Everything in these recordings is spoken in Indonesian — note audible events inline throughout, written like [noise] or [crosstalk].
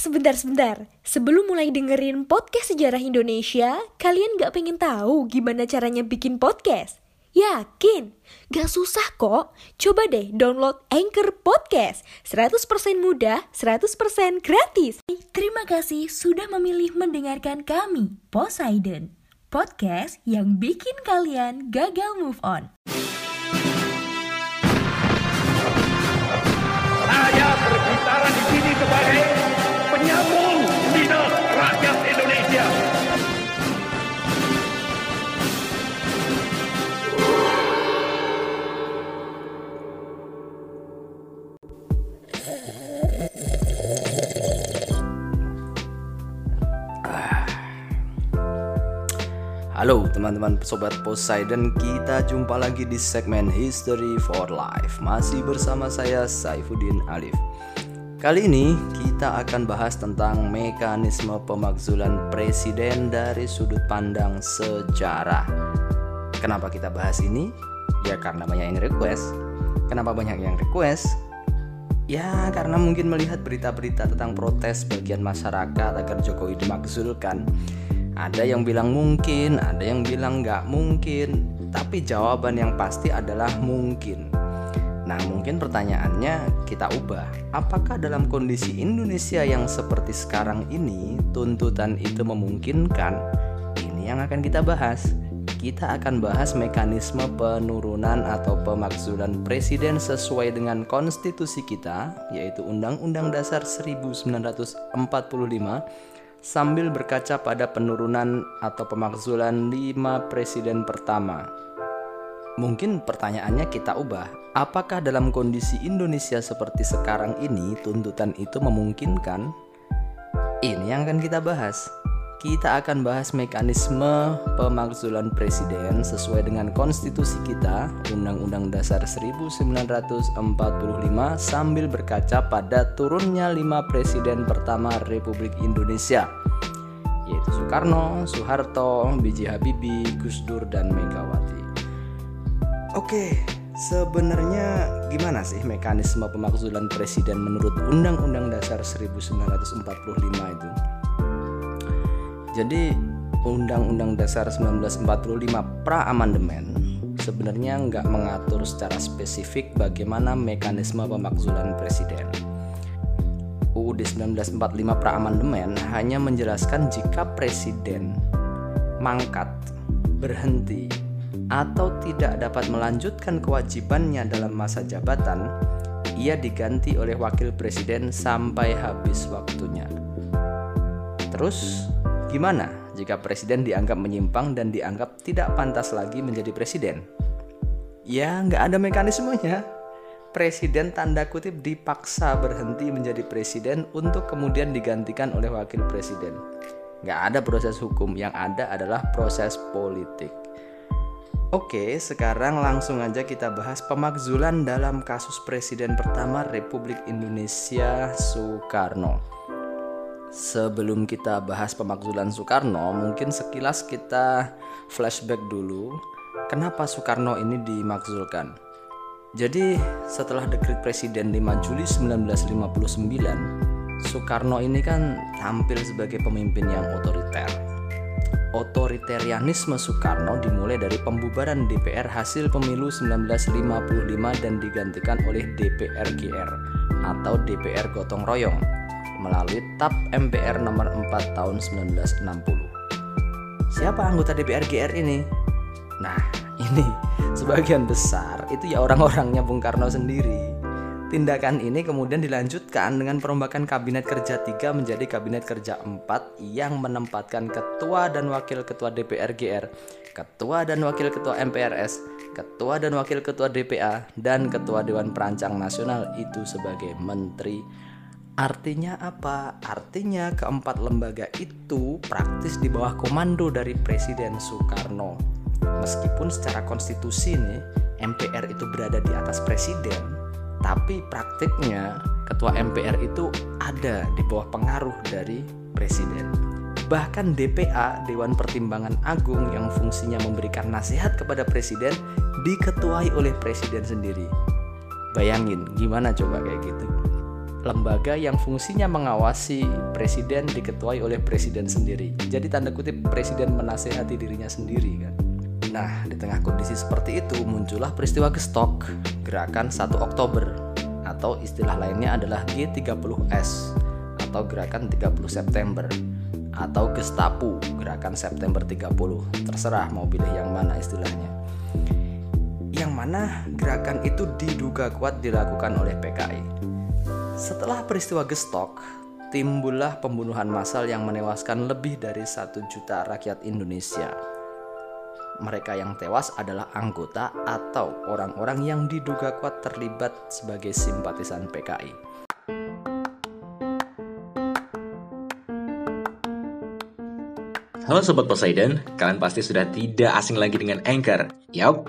sebentar-sebentar. Sebelum mulai dengerin podcast sejarah Indonesia, kalian gak pengen tahu gimana caranya bikin podcast? Yakin? Gak susah kok. Coba deh download Anchor Podcast. 100% mudah, 100% gratis. Terima kasih sudah memilih mendengarkan kami, Poseidon. Podcast yang bikin kalian gagal move on. Teman-teman sobat Poseidon, kita jumpa lagi di segmen History for Life. Masih bersama saya Saifuddin Alif. Kali ini kita akan bahas tentang mekanisme pemakzulan presiden dari sudut pandang sejarah. Kenapa kita bahas ini? Ya karena banyak yang request. Kenapa banyak yang request? Ya karena mungkin melihat berita-berita tentang protes bagian masyarakat agar Jokowi dimakzulkan ada yang bilang mungkin, ada yang bilang nggak mungkin, tapi jawaban yang pasti adalah mungkin. Nah, mungkin pertanyaannya kita ubah. Apakah dalam kondisi Indonesia yang seperti sekarang ini, tuntutan itu memungkinkan? Ini yang akan kita bahas. Kita akan bahas mekanisme penurunan atau pemakzulan presiden sesuai dengan konstitusi kita, yaitu Undang-Undang Dasar 1945 sambil berkaca pada penurunan atau pemakzulan lima presiden pertama. Mungkin pertanyaannya kita ubah, apakah dalam kondisi Indonesia seperti sekarang ini tuntutan itu memungkinkan? Ini yang akan kita bahas. Kita akan bahas mekanisme pemakzulan presiden sesuai dengan konstitusi kita, Undang-Undang Dasar 1945 sambil berkaca pada turunnya lima presiden pertama Republik Indonesia, yaitu Soekarno, Soeharto, B.J. Habibie, Gus Dur, dan Megawati. Oke, sebenarnya gimana sih mekanisme pemakzulan presiden menurut Undang-Undang Dasar 1945 itu? Jadi Undang-Undang Dasar 1945 pra amandemen sebenarnya nggak mengatur secara spesifik bagaimana mekanisme pemakzulan presiden. UUD 1945 pra amandemen hanya menjelaskan jika presiden mangkat, berhenti, atau tidak dapat melanjutkan kewajibannya dalam masa jabatan, ia diganti oleh wakil presiden sampai habis waktunya. Terus, gimana jika presiden dianggap menyimpang dan dianggap tidak pantas lagi menjadi presiden? Ya, nggak ada mekanismenya. Presiden tanda kutip dipaksa berhenti menjadi presiden untuk kemudian digantikan oleh wakil presiden. Nggak ada proses hukum, yang ada adalah proses politik. Oke, sekarang langsung aja kita bahas pemakzulan dalam kasus presiden pertama Republik Indonesia Soekarno. Sebelum kita bahas pemakzulan Soekarno, mungkin sekilas kita flashback dulu. Kenapa Soekarno ini dimakzulkan? Jadi, setelah dekret presiden 5 Juli 1959, Soekarno ini kan tampil sebagai pemimpin yang otoriter. Otoritarianisme Soekarno dimulai dari pembubaran DPR hasil pemilu 1955 dan digantikan oleh DPR GR atau DPR gotong royong melalui TAP MPR nomor 4 tahun 1960. Siapa anggota DPR GR ini? Nah, [laughs] ini sebagian besar itu ya orang-orangnya Bung Karno sendiri. Tindakan ini kemudian dilanjutkan dengan perombakan Kabinet Kerja 3 menjadi Kabinet Kerja 4 yang menempatkan Ketua dan Wakil Ketua DPR GR, Ketua dan Wakil Ketua MPRS, Ketua dan Wakil Ketua DPA, dan Ketua Dewan Perancang Nasional itu sebagai Menteri Artinya apa? Artinya keempat lembaga itu praktis di bawah komando dari Presiden Soekarno. Meskipun secara konstitusi nih MPR itu berada di atas presiden, tapi praktiknya ketua MPR itu ada di bawah pengaruh dari presiden. Bahkan DPA, Dewan Pertimbangan Agung yang fungsinya memberikan nasihat kepada presiden diketuai oleh presiden sendiri. Bayangin gimana coba kayak gitu. Lembaga yang fungsinya mengawasi presiden diketuai oleh presiden sendiri. Jadi tanda kutip presiden menasehati dirinya sendiri kan. Nah, di tengah kondisi seperti itu muncullah peristiwa gestok gerakan 1 Oktober. Atau istilah lainnya adalah G30S atau gerakan 30 September. Atau Gestapu gerakan September 30 terserah mau pilih yang mana istilahnya. Yang mana gerakan itu diduga kuat dilakukan oleh PKI setelah peristiwa Gestok, timbullah pembunuhan massal yang menewaskan lebih dari satu juta rakyat Indonesia. Mereka yang tewas adalah anggota atau orang-orang yang diduga kuat terlibat sebagai simpatisan PKI. Halo Sobat Poseidon, kalian pasti sudah tidak asing lagi dengan Anchor. Yap,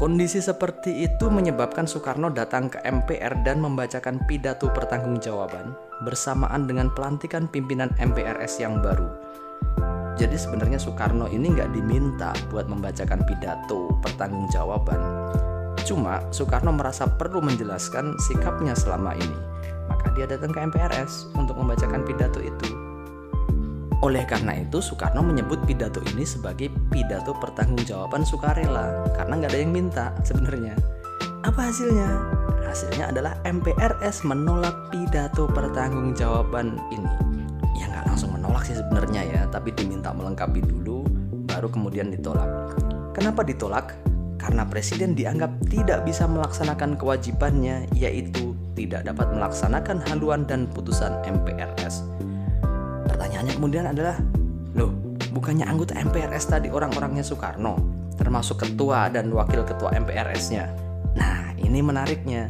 Kondisi seperti itu menyebabkan Soekarno datang ke MPR dan membacakan pidato pertanggungjawaban bersamaan dengan pelantikan pimpinan MPRS yang baru. Jadi sebenarnya Soekarno ini nggak diminta buat membacakan pidato pertanggungjawaban. Cuma Soekarno merasa perlu menjelaskan sikapnya selama ini. Maka dia datang ke MPRS untuk membacakan pidato itu. Oleh karena itu, Soekarno menyebut pidato ini sebagai pidato pertanggungjawaban sukarela karena nggak ada yang minta sebenarnya. Apa hasilnya? Hasilnya adalah MPRS menolak pidato pertanggungjawaban ini. Ya nggak langsung menolak sih sebenarnya ya, tapi diminta melengkapi dulu, baru kemudian ditolak. Kenapa ditolak? Karena presiden dianggap tidak bisa melaksanakan kewajibannya, yaitu tidak dapat melaksanakan haluan dan putusan MPRS Pertanyaannya kemudian adalah, loh, bukannya anggota MPRS tadi orang-orangnya Soekarno, termasuk ketua dan wakil ketua MPRS-nya. Nah, ini menariknya.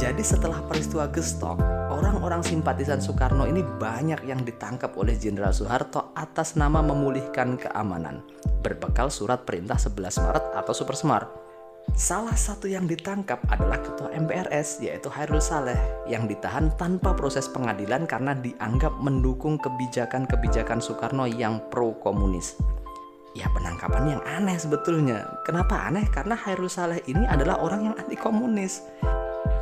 Jadi setelah peristiwa Gestok, orang-orang simpatisan Soekarno ini banyak yang ditangkap oleh Jenderal Soeharto atas nama memulihkan keamanan, berbekal surat perintah 11 Maret atau Super Smart. Salah satu yang ditangkap adalah ketua MPRS yaitu Hairul Saleh yang ditahan tanpa proses pengadilan karena dianggap mendukung kebijakan-kebijakan Soekarno yang pro komunis. Ya penangkapan yang aneh sebetulnya. Kenapa aneh? Karena Hairul Saleh ini adalah orang yang anti komunis.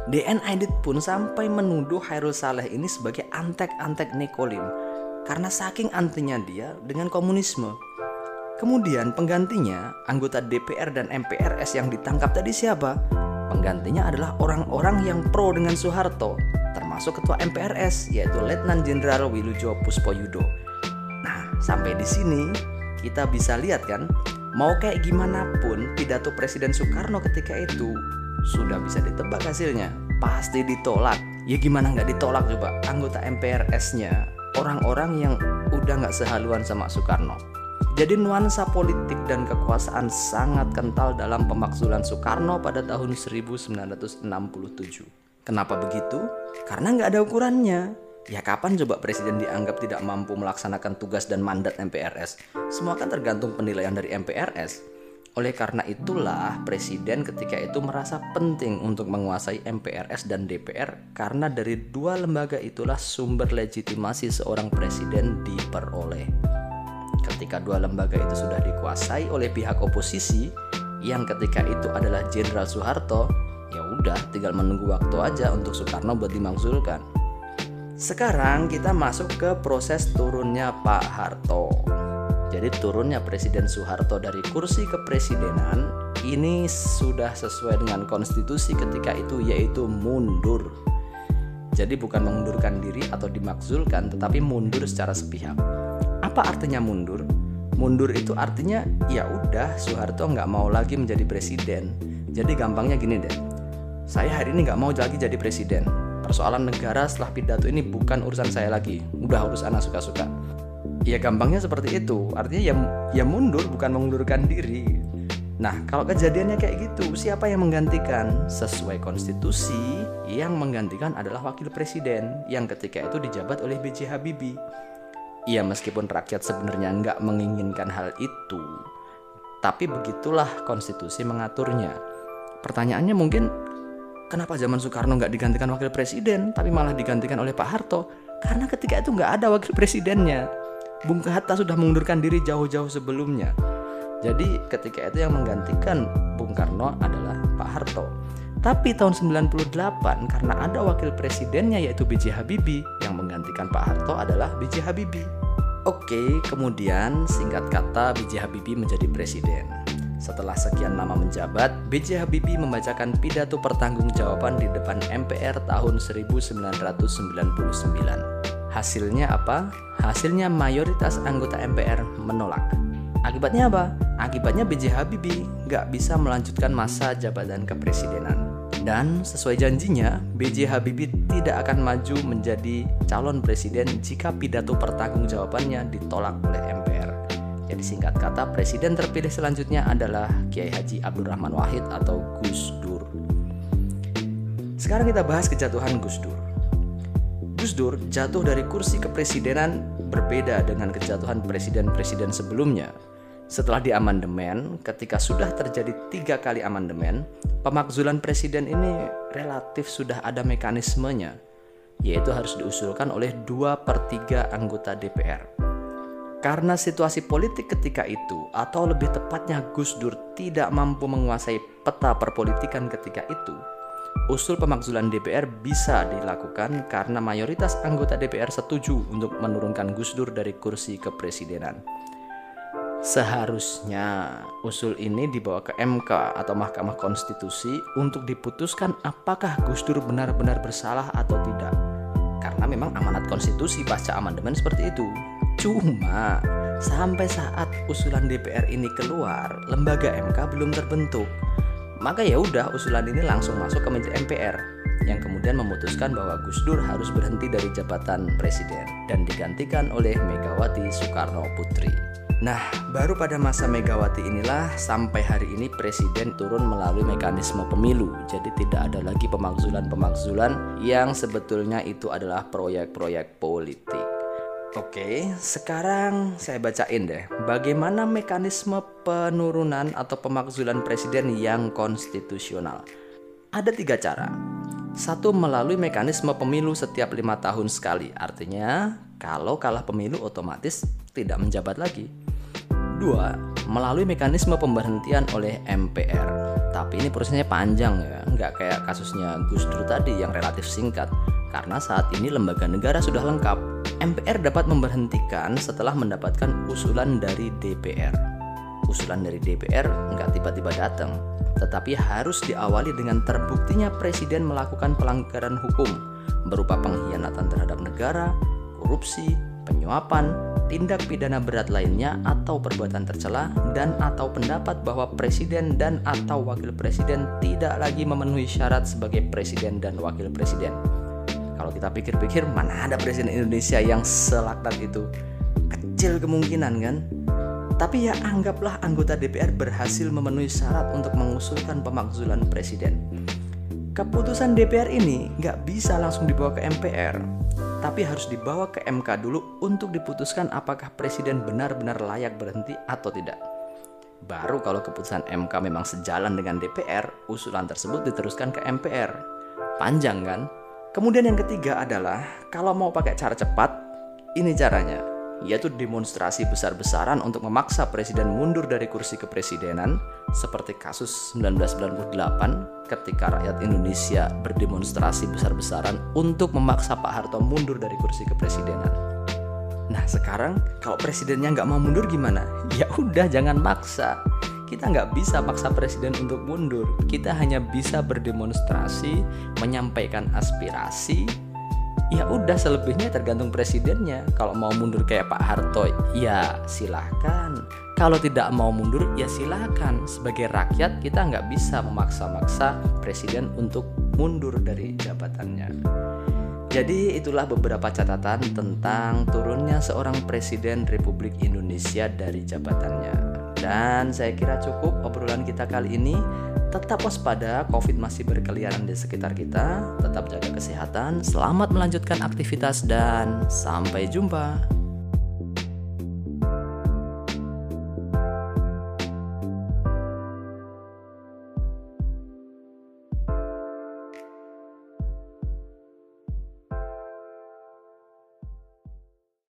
DN Aidit pun sampai menuduh Hairul Saleh ini sebagai antek-antek Nikolim karena saking antinya dia dengan komunisme. Kemudian penggantinya, anggota DPR dan MPRS yang ditangkap tadi siapa? Penggantinya adalah orang-orang yang pro dengan Soeharto, termasuk ketua MPRS yaitu Letnan Jenderal Wilujo Puspoyudo. Nah, sampai di sini kita bisa lihat kan, mau kayak gimana pun pidato Presiden Soekarno ketika itu sudah bisa ditebak hasilnya, pasti ditolak. Ya gimana nggak ditolak coba anggota MPRS-nya, orang-orang yang udah nggak sehaluan sama Soekarno. Jadi nuansa politik dan kekuasaan sangat kental dalam pemakzulan Soekarno pada tahun 1967. Kenapa begitu? Karena nggak ada ukurannya. Ya kapan coba presiden dianggap tidak mampu melaksanakan tugas dan mandat MPRS? Semua kan tergantung penilaian dari MPRS. Oleh karena itulah presiden ketika itu merasa penting untuk menguasai MPRS dan DPR karena dari dua lembaga itulah sumber legitimasi seorang presiden diperoleh. Ketika dua lembaga itu sudah dikuasai oleh pihak oposisi yang ketika itu adalah Jenderal Soeharto, ya udah tinggal menunggu waktu aja untuk Soekarno buat dimakzulkan. Sekarang kita masuk ke proses turunnya Pak Harto. Jadi turunnya Presiden Soeharto dari kursi kepresidenan ini sudah sesuai dengan konstitusi ketika itu yaitu mundur. Jadi bukan mengundurkan diri atau dimakzulkan tetapi mundur secara sepihak. Apa artinya mundur? Mundur itu artinya ya udah Soeharto nggak mau lagi menjadi presiden. Jadi gampangnya gini deh. Saya hari ini nggak mau lagi jadi presiden. Persoalan negara setelah pidato ini bukan urusan saya lagi. Udah urus anak suka-suka. Ya gampangnya seperti itu. Artinya ya ya mundur bukan mengundurkan diri. Nah, kalau kejadiannya kayak gitu, siapa yang menggantikan? Sesuai konstitusi, yang menggantikan adalah wakil presiden yang ketika itu dijabat oleh B.J. Habibie. Ya meskipun rakyat sebenarnya nggak menginginkan hal itu, tapi begitulah konstitusi mengaturnya. Pertanyaannya mungkin kenapa zaman Soekarno nggak digantikan wakil presiden, tapi malah digantikan oleh Pak Harto? Karena ketika itu nggak ada wakil presidennya. Bung Hatta sudah mengundurkan diri jauh-jauh sebelumnya. Jadi ketika itu yang menggantikan Bung Karno adalah Pak Harto. Tapi tahun 98 karena ada wakil presidennya yaitu B.J. Habibie yang menggantikan Pak Harto adalah B.J. Habibie. Oke, kemudian singkat kata B.J. Habibie menjadi presiden. Setelah sekian lama menjabat, B.J. Habibie membacakan pidato pertanggungjawaban di depan MPR tahun 1999. Hasilnya apa? Hasilnya mayoritas anggota MPR menolak. Akibatnya apa? Akibatnya B.J. Habibie nggak bisa melanjutkan masa jabatan kepresidenan. Dan sesuai janjinya, B.J. Habibie tidak akan maju menjadi calon presiden jika pidato pertanggungjawabannya ditolak oleh MPR. Jadi singkat kata, presiden terpilih selanjutnya adalah Kiai Haji Abdurrahman Wahid atau Gus Dur. Sekarang kita bahas kejatuhan Gus Dur. Gus Dur jatuh dari kursi kepresidenan berbeda dengan kejatuhan presiden-presiden sebelumnya. Setelah diamandemen, ketika sudah terjadi tiga kali amandemen, pemakzulan presiden ini relatif sudah ada mekanismenya, yaitu harus diusulkan oleh dua per 3 anggota DPR. Karena situasi politik ketika itu, atau lebih tepatnya Gus Dur tidak mampu menguasai peta perpolitikan ketika itu, usul pemakzulan DPR bisa dilakukan karena mayoritas anggota DPR setuju untuk menurunkan Gus Dur dari kursi kepresidenan. Seharusnya usul ini dibawa ke MK atau Mahkamah Konstitusi untuk diputuskan apakah Gus Dur benar-benar bersalah atau tidak. Karena memang amanat konstitusi pasca amandemen seperti itu. Cuma sampai saat usulan DPR ini keluar, lembaga MK belum terbentuk. Maka ya udah usulan ini langsung masuk ke meja MPR yang kemudian memutuskan bahwa Gus Dur harus berhenti dari jabatan presiden dan digantikan oleh Megawati Soekarno Putri. Nah, baru pada masa Megawati inilah sampai hari ini presiden turun melalui mekanisme pemilu. Jadi tidak ada lagi pemakzulan-pemakzulan yang sebetulnya itu adalah proyek-proyek politik. Oke, sekarang saya bacain deh bagaimana mekanisme penurunan atau pemakzulan presiden yang konstitusional. Ada tiga cara. Satu melalui mekanisme pemilu setiap lima tahun sekali. Artinya, kalau kalah pemilu otomatis tidak menjabat lagi. Dua, melalui mekanisme pemberhentian oleh MPR. Tapi ini prosesnya panjang ya, nggak kayak kasusnya Gus Dur tadi yang relatif singkat. Karena saat ini lembaga negara sudah lengkap. MPR dapat memberhentikan setelah mendapatkan usulan dari DPR. Usulan dari DPR nggak tiba-tiba datang, tetapi harus diawali dengan terbuktinya presiden melakukan pelanggaran hukum berupa pengkhianatan terhadap negara, korupsi, penyuapan, tindak pidana berat lainnya atau perbuatan tercela dan atau pendapat bahwa presiden dan atau wakil presiden tidak lagi memenuhi syarat sebagai presiden dan wakil presiden. Kalau kita pikir-pikir mana ada presiden Indonesia yang selaknat itu? Kecil kemungkinan kan? Tapi ya anggaplah anggota DPR berhasil memenuhi syarat untuk mengusulkan pemakzulan presiden. Keputusan DPR ini nggak bisa langsung dibawa ke MPR, tapi harus dibawa ke MK dulu untuk diputuskan apakah presiden benar-benar layak berhenti atau tidak. Baru kalau keputusan MK memang sejalan dengan DPR, usulan tersebut diteruskan ke MPR. Panjang kan? Kemudian yang ketiga adalah kalau mau pakai cara cepat, ini caranya yaitu demonstrasi besar-besaran untuk memaksa presiden mundur dari kursi kepresidenan seperti kasus 1998 ketika rakyat Indonesia berdemonstrasi besar-besaran untuk memaksa Pak Harto mundur dari kursi kepresidenan. Nah sekarang kalau presidennya nggak mau mundur gimana? [laughs] Ya udah jangan maksa. Kita nggak bisa paksa presiden untuk mundur. Kita hanya bisa berdemonstrasi, menyampaikan aspirasi, ya udah selebihnya tergantung presidennya. Kalau mau mundur kayak Pak Harto ya silahkan kalau tidak mau mundur ya silahkan sebagai rakyat kita nggak bisa memaksa-maksa presiden untuk mundur dari jabatannya. Jadi itulah beberapa catatan tentang turunnya seorang presiden Republik Indonesia dari jabatannya Dan saya kira cukup obrolan kita kali ini. Tetap waspada, COVID masih berkeliaran di sekitar kita. Tetap jaga kesehatan, selamat melanjutkan aktivitas, dan sampai jumpa.